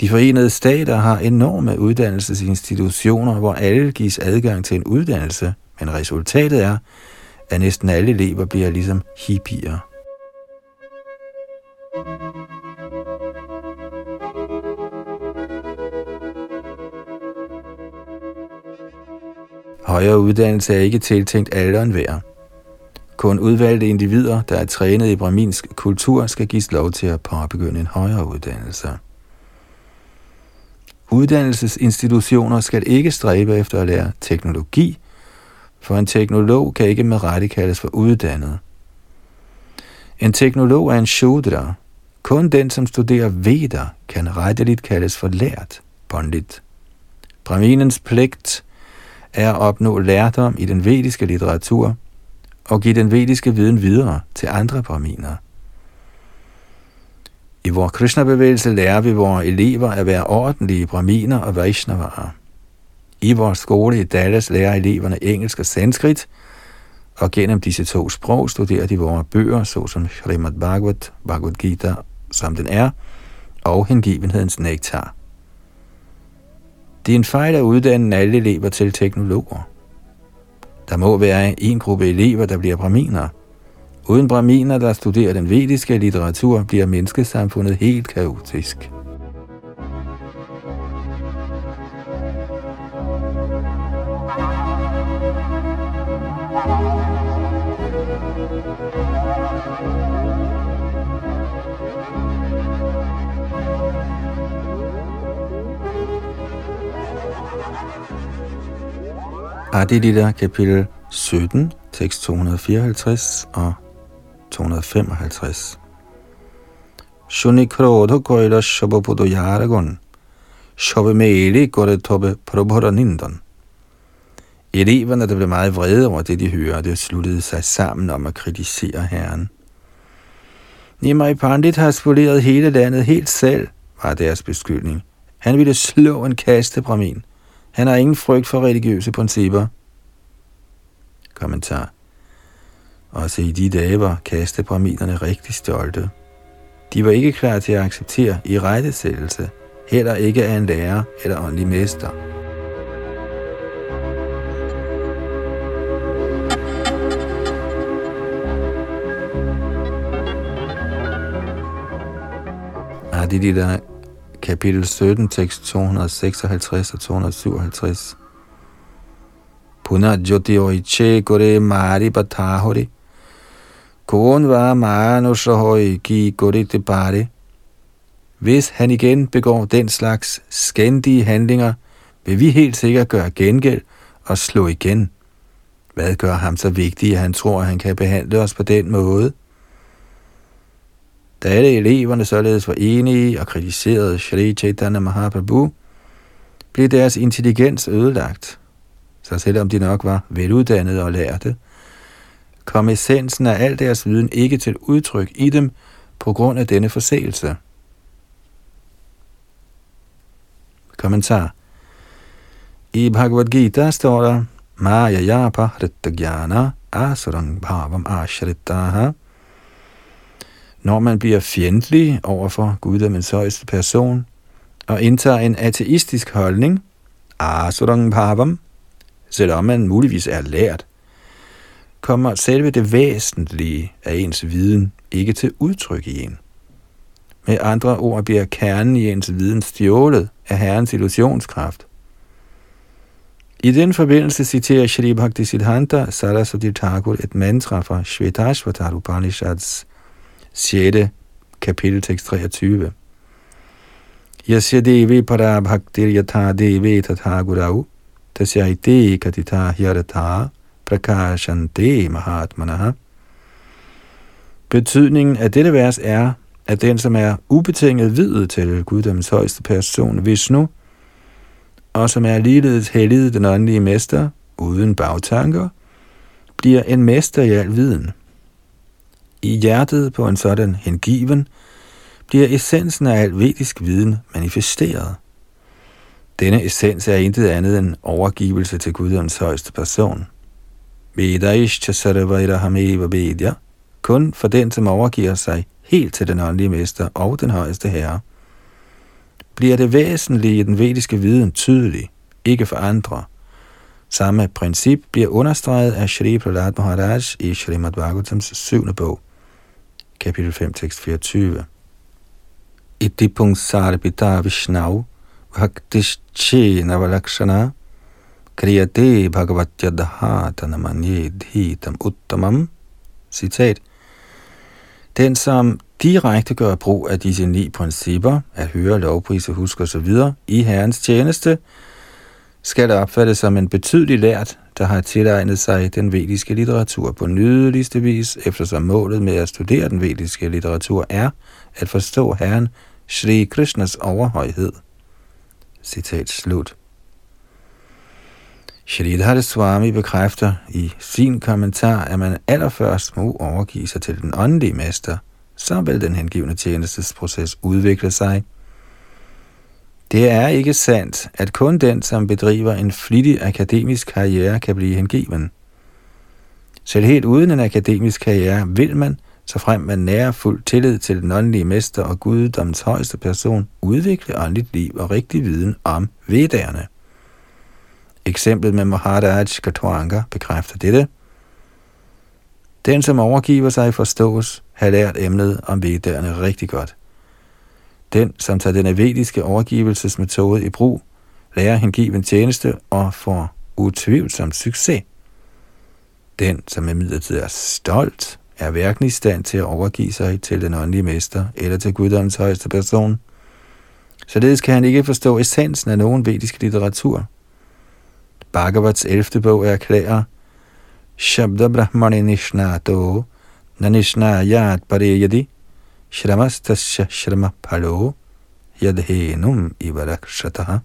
De forenede stater har enorme uddannelsesinstitutioner, hvor alle gives adgang til en uddannelse, men resultatet er, at næsten alle elever bliver ligesom hippier. Højere uddannelse er ikke tiltænkt alle og enhver. Kun udvalgte individer, der er trænet i brahminsk kultur, skal gives lov til at påbegynde en højere uddannelse. Uddannelsesinstitutioner skal ikke stræbe efter at lære teknologi, for en teknolog kan ikke med rette kaldes for uddannet. En teknolog er en shudra. Kun den, som studerer veder, kan retteligt kaldes for lært, pondit. Braminens pligt er at opnå lærdom i den vediske litteratur og give den vediske viden videre til andre brahminer. I vores Krishna-bevægelse lærer vi vores elever at være ordentlige brahminer og vaishnavaer. I vores skole i Dallas lærer eleverne engelsk og sanskrit, og gennem disse to sprog studerer de vores bøger, såsom Srimad Bhagavat, Bhagavad Gita, som den er, og hengivenhedens nektar. Det er en fejl at uddanne alle elever til teknologer. Der må være en gruppe elever, der bliver braminer. Uden braminer, der studerer den vediske litteratur, bliver menneskesamfundet helt kaotisk. Adilita kapitel 17, tekst 254 og 255. Shunikrodho koila shababudo yaragon. Shabe meli gore tobe prabharanindan. Eleverne, der blev meget vrede over det, de hørte, sluttede sig sammen om at kritisere Herren. Nimai Pandit har spoleret hele landet helt selv, var deres beskyldning. Han ville slå en kaste brahmin. Han har ingen frygt for religiøse principper. Kommentar. Også i de dage var kastebraminerne rigtig stolte. De var ikke klar til at acceptere i rettesættelse, heller ikke af en lærer eller åndelig mester. Adilita, kapitel 17, tekst 256 og 257. Puna jyoti oiche kore mari batahori. Kon var manusahoi ki kore te pare. Hvis han igen begår den slags skændige handlinger, vil vi helt sikkert gøre gengæld og slå igen. Hvad gør ham så vigtigt, at han tror, at han kan behandle os på den måde? Da alle eleverne således var enige og kritiserede Shri Chaitanya Mahaprabhu, blev deres intelligens ødelagt. Så selvom de nok var veluddannede og lærte, kom essensen af al deres viden ikke til udtryk i dem på grund af denne forseelse. Kommentar I Bhagavad Gita står der, Maya yapa Rittagyana asurang bhavam ashritaha når man bliver fjendtlig over for Guddommens højeste person, og indtager en ateistisk holdning, ah, asurang bhavam, selvom man muligvis er lært, kommer selve det væsentlige af ens viden ikke til udtryk i en. Med andre ord bliver kernen i ens viden stjålet af Herrens illusionskraft. I den forbindelse citerer Shri Bhakti Siddhanta Saraswati Thakur et mantra fra Shvetashvatar Upanishads 6. kapitel tekst 23. Yasya devi para bhaktir yatha devi tatha gurau tasyaite katita hyaratha prakashante mahatmanaha. Betydningen af dette vers er, at den, som er ubetinget videt til Guddoms højeste person, Vishnu, og som er ligeledes helliget den åndelige mester, uden bagtanker, bliver en mester i al viden. I hjertet på en sådan hengiven bliver essensen af al vedisk viden manifesteret. Denne essens er intet andet end overgivelse til Guddoms højeste person. Vedaishcha sarvairahame vedya. Kun for den, som overgiver sig helt til den åndelige mester og den højeste herre, bliver det væsentlige i den vediske viden tydelig, ikke for andre. Samme princip bliver understreget af Shri Prahlad Maharaj i Srimad Bhagavatams syvende bog kapitel 5, tekst 24. Iti pungsarbita vishnau bhaktische valakshana kriyate bhagavatyadhatana dhitam uttamam. Citat. Den, som direkte gør brug af disse ni principper, at høre, lovprise, huske osv. i Herrens tjeneste, skal opfattes som en betydelig lært, der har tilegnet sig den vediske litteratur på nydeligste vis, eftersom målet med at studere den vediske litteratur er at forstå Herren Sri Krishnas overhøjhed. Citat slut. Shridhar Swami bekræfter i sin kommentar, at man allerførst må overgive sig til den åndelige mester, så vil den hengivende tjenestesproces udvikle sig – det er ikke sandt, at kun den, som bedriver en flittig akademisk karriere, kan blive hengiven. Selv helt uden en akademisk karriere vil man, så frem man nærer fuld tillid til den åndelige mester og guddoms højeste person, udvikle åndeligt liv og rigtig viden om vedderne. Eksemplet med Maharaj Katwanga bekræfter dette. Den, som overgiver sig forstås, har lært emnet om vedderne rigtig godt. Den, som tager den vediske overgivelsesmetode i brug, lærer hengiven tjeneste og får utvivlsomt succes. Den, som imidlertid er stolt, er hverken i stand til at overgive sig til den åndelige mester eller til guddommens højeste person. Således kan han ikke forstå essensen af nogen vedisk litteratur. Bhagavats 11. bog erklærer, Shabda Brahmani Nishnato Nanishnayat Pareyadi Shramastasya Shrama Palo Yadhenum Ivarakshataha.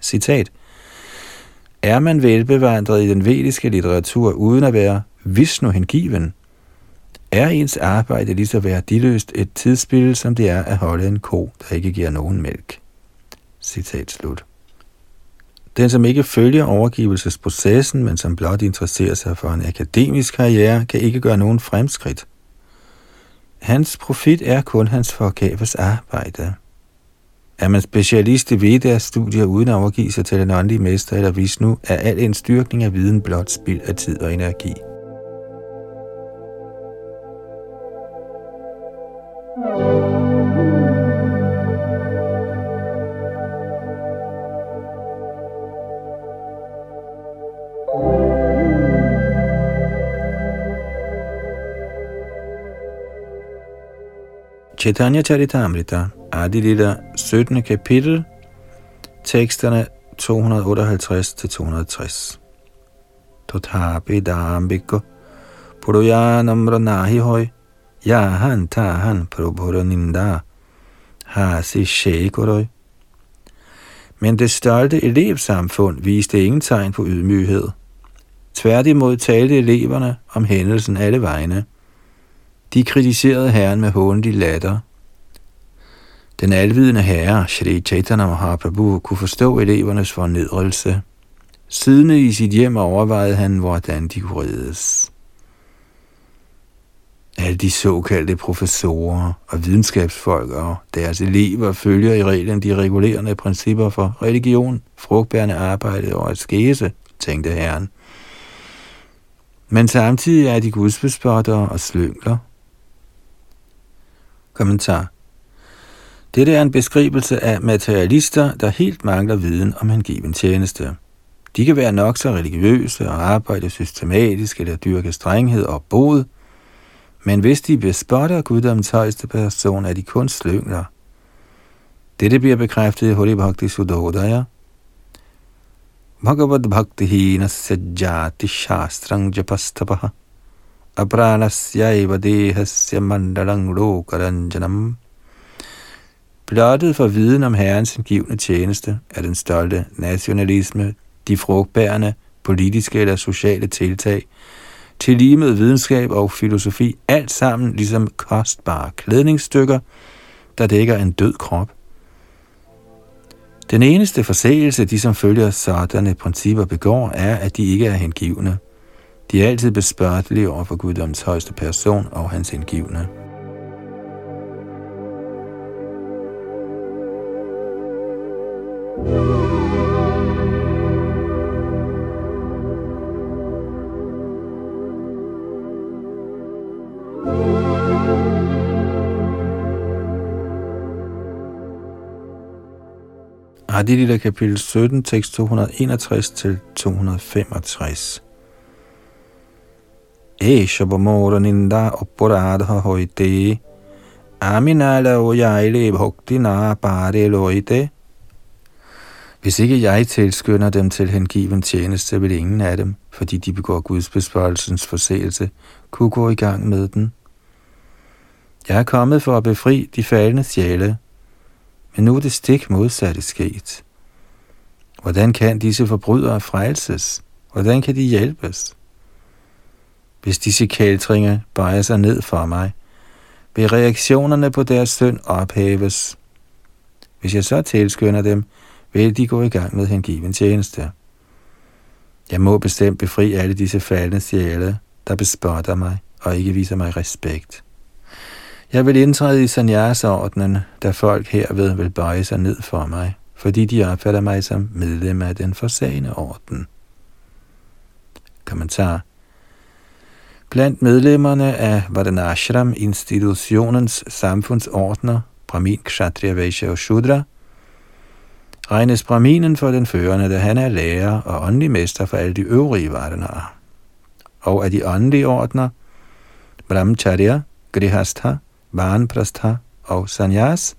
Citat. Er man velbevandret i den vediske litteratur uden at være Vishnu hengiven, er ens arbejde lige så værdiløst et tidsspil, som det er at holde en ko, der ikke giver nogen mælk. Citat slut. Den, som ikke følger overgivelsesprocessen, men som blot interesserer sig for en akademisk karriere, kan ikke gøre nogen fremskridt. Hans profit er kun hans forgæves arbejde. Er man specialist i Vedas studier uden at overgive sig til den åndelige mester eller Vishnu, er al en styrkning af viden blot spild af tid og energi. Chaitanya Charitamrita, Adilita 17. kapitel, teksterne 258-260. Tothapi dambiko, puruyanamra nahi hoy, yahan tahan prabhuraninda hasi shekorøj. Men det stolte elevsamfund viste ingen tegn på ydmyghed. Tværtimod talte eleverne om hændelsen alle vegne – de kritiserede herren med håndelig latter. Den alvidende herre, Shri Chaitanya Mahaprabhu, kunne forstå elevernes fornedrelse. Siddende i sit hjem overvejede han, hvordan de kunne reddes. Alle de såkaldte professorer og videnskabsfolk og deres elever følger i reglen de regulerende principper for religion, frugtbærende arbejde og skæse, tænkte herren. Men samtidig er de gudsbespottere og slyngler, Kommentar. Dette er en beskrivelse af materialister, der helt mangler viden om hengiven tjeneste. De kan være nok så religiøse og arbejde systematisk eller dyrke strenghed og bod, men hvis de bespotter guddommens højeste person, er de kun slyngler. Dette bliver bekræftet i Hori Bhakti Sudodaya. Bhagavad Bhakti Hina Sajjati Shastrang Japastapaha apranasya dehasya mandalang lokaranjanam. Blottet for viden om Herrens indgivende tjeneste er den stolte nationalisme, de frugtbærende politiske eller sociale tiltag, til lige med videnskab og filosofi, alt sammen ligesom kostbare klædningsstykker, der dækker en død krop. Den eneste forseelse, de som følger sådanne principper begår, er, at de ikke er hengivne. De er altid bespørgelige over for guddoms højeste person og hans indgivende. Adilita kapitel 17, tekst 261 til 265. Eshabamora ninda oporadha hoite. Aminala o yaile bhakti na pare loite. Hvis ikke jeg tilskynder dem til hengiven tjeneste, vil ingen af dem, fordi de begår Guds besvarelsens forseelse, kunne gå i gang med den. Jeg er kommet for at befri de faldende sjæle, men nu er det stik modsatte sket. Hvordan kan disse forbrydere frelses? Hvordan kan de hjælpes? Hvis disse kæltringer bøjer sig ned for mig, vil reaktionerne på deres synd ophæves. Hvis jeg så tilskynder dem, vil de gå i gang med hengiven tjeneste. Jeg må bestemt befri alle disse faldende sjæle, der bespotter mig og ikke viser mig respekt. Jeg vil indtræde i sanyasordnen, da folk herved vil bøje sig ned for mig, fordi de opfatter mig som medlem af den forsagende orden. Kommentar Blandt medlemmerne af Vadanashram institutionens samfundsordner, Brahmin, Kshatriya, Vaishya og Shudra, regnes Brahminen for den førende, da han er lærer og åndelig mester for alle de øvrige Vardanarer. Og af de åndelige ordner, Brahmacharya, Grihastha, Vanprastha og Sanyas,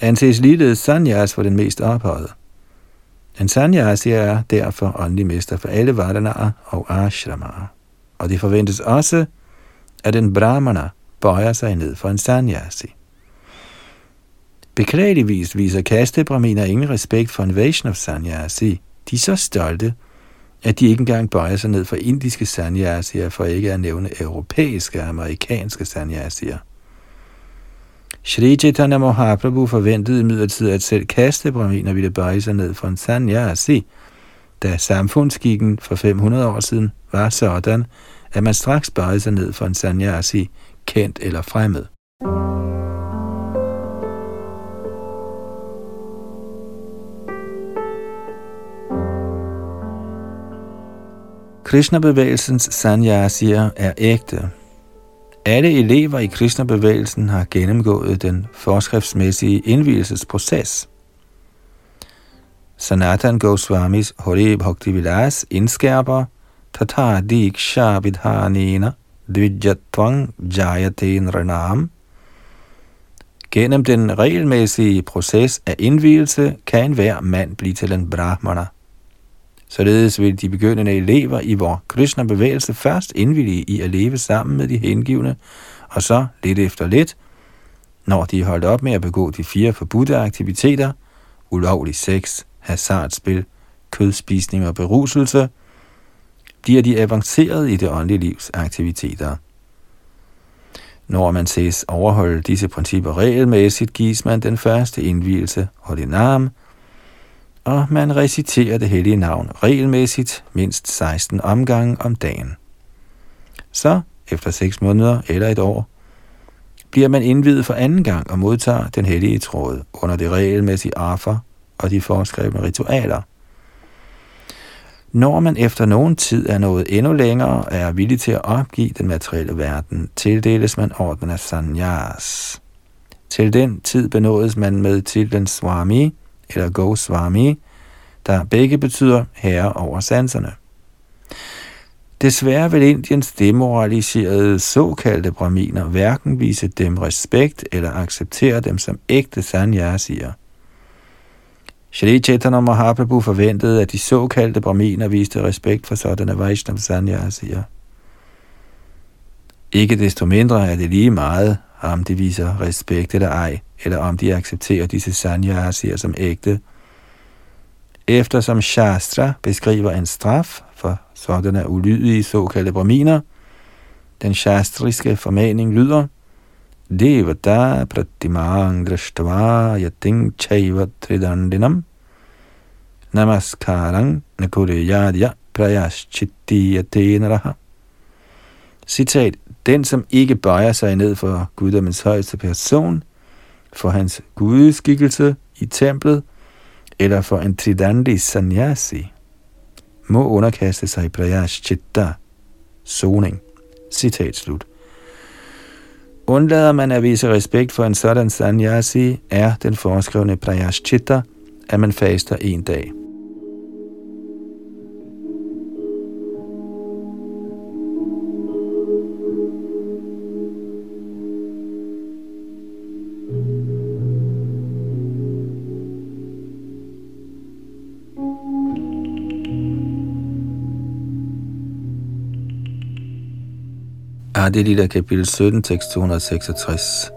anses ligeledes Sanyas for den mest ophøjede. En Sanyasi er derfor åndelig mester for alle Vardanarer og Ashramaer og det forventes også, at en brahmana bøjer sig ned for en sanyasi. Beklageligvis viser kastebraminer ingen respekt for en Vaishnav sanyasi. De er så stolte, at de ikke engang bøjer sig ned for indiske sanyasier, for ikke at nævne europæiske og amerikanske sanyasier. Shri Chaitanya Mahaprabhu forventede imidlertid at selv kastebrahminer ville bøje sig ned for en sanyasi, da samfundsskikken for 500 år siden var sådan, at man straks bøjede sig ned for en sanyasi, kendt eller fremmed. Krishna-bevægelsens sanyasier er ægte. Alle elever i Krishna-bevægelsen har gennemgået den forskriftsmæssige indvielsesproces. Sanatan Goswamis Hori Bhakti Vilas indskærper Tata Diksha Vidhanena Dvijatwang Jayaten Renam. Gennem den regelmæssige proces af indvielse kan enhver mand blive til en brahmana. Således vil de begyndende elever i vor Krishna-bevægelse først indvillige i at leve sammen med de hengivne, og så lidt efter lidt, når de er holdt op med at begå de fire forbudte aktiviteter, ulovlig sex, hasardspil, kødspisning og beruselse, bliver de avanceret i det åndelige livs aktiviteter. Når man ses overholde disse principper regelmæssigt, gives man den første indvielse, ordinam, og man reciterer det hellige navn regelmæssigt mindst 16 omgange om dagen. Så, efter 6 måneder eller et år, bliver man indvidet for anden gang og modtager den hellige tråd under det regelmæssige arfer og de foreskrevne ritualer. Når man efter nogen tid er nået endnu længere og er villig til at opgive den materielle verden, tildeles man orden af sanyas. Til den tid benådes man med titlen Swami, eller Goswami, der begge betyder herre over sanserne. Desværre vil Indiens demoraliserede såkaldte braminer hverken vise dem respekt eller acceptere dem som ægte sanyasier. Shri Chaitanya Mahaprabhu forventede, at de såkaldte brahminer viste respekt for sådanne Vaishnav sanyasier. Ikke desto mindre er det lige meget, om de viser respekt eller ej, eller om de accepterer disse sanyasier som ægte. Eftersom Shastra beskriver en straf for sådanne ulydige såkaldte brahminer, den shastriske formaning lyder, Devata pratimang drashtva yating chaiva tridandinam namaskarang nakuriyadya prayaschitti yatenaraha. Citat, den som ikke bøjer sig ned for guddommens højeste person, for hans gudskikkelse i templet, eller for en tridandi sannyasi, må underkaste sig prayaschitta, soning. Citat slut. Undlader man at vise respekt for en sådan sanyasi, er den foreskrevne prayaschitta, at man faster en dag. Adi Lila kapitel 17, tekst 266.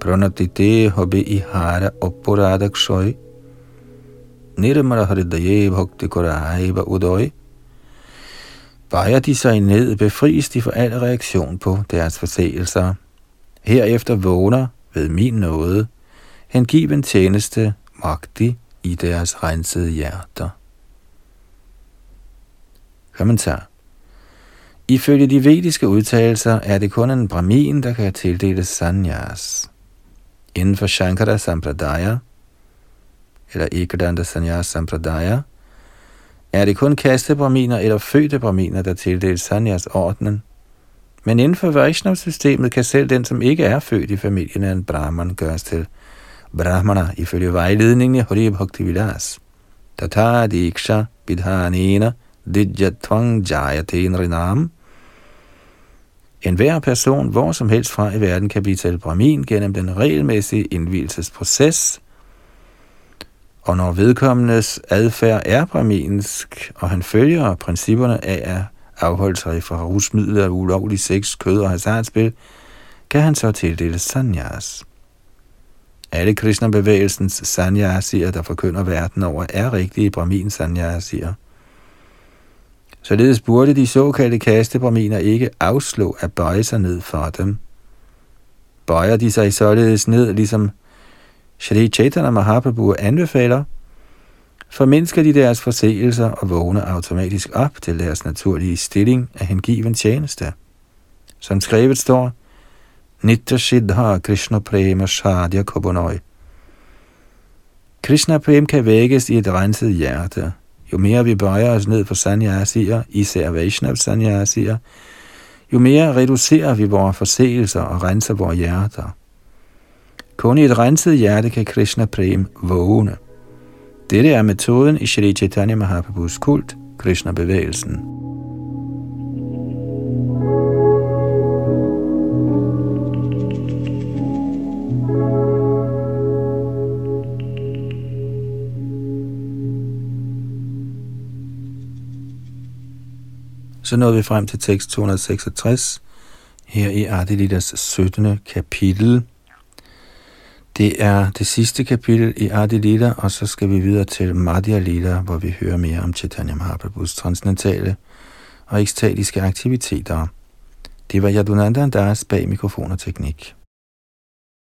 Pranatite hobe ihara opporadak shoy, Nirmara hridaye bhakti koraiva udoy Vejer de sig ned, befries de for al reaktion på deres forseelser. Herefter vågner ved min nåde hengiven tjeneste magtig i deres rensede hjerter. Kommentar Ifølge de vediske udtalelser er det kun en brahmin, der kan tildeles sanyas. Inden for Shankara Sampradaya, eller Ekadanta Sanyas Sampradaya, er det kun kaste brahminer eller fødte brahminer, der tildeles sanyas-ordnen. Men inden for Vaishnav-systemet kan selv den, som ikke er født i familien af en brahman, gøres til brahmana ifølge vejledningen i Hori Bhakti Vilas. Tata Diksha Bidhanena Dijatwang Jayate Rinam en hver person, hvor som helst fra i verden, kan blive til brahmin gennem den regelmæssige indvielsesproces, og når vedkommendes adfærd er brahminsk, og han følger principperne af at afholde sig fra rusmidler og ulovlig sex, kød og hasardspil, kan han så tildeles sanyas. Alle Krishna-bevægelsens sanyasier, der forkynder verden over, er rigtige brahmin sanyasier. Således burde de såkaldte kastebraminer ikke afslå at bøje sig ned for dem. Bøjer de sig således ned, ligesom Shri Chaitanya Mahaprabhu anbefaler, formindsker de deres forseelser og vågner automatisk op til deres naturlige stilling af hengiven tjeneste. Som skrevet står, Nitya Siddha Krishna Prema Shadya Kobunoi. Krishna Prem kan vækkes i et renset hjerte. Jo mere vi bøjer os ned på sanyasier, især Vaishnav sanyasier, jo mere reducerer vi vores forseelser og renser vores hjerter. Kun i et renset hjerte kan Krishna Prem vågne. Dette er metoden i Shri Chaitanya Mahaprabhus kult, Krishna-bevægelsen. Så nåede vi frem til tekst 266, her i Adelitas 17. kapitel. Det er det sidste kapitel i Adi og så skal vi videre til Madhya Lila, hvor vi hører mere om Chaitanya Mahaprabhus transcendentale og ekstatiske aktiviteter. Det var Yadunanda Das bag mikrofon og teknik.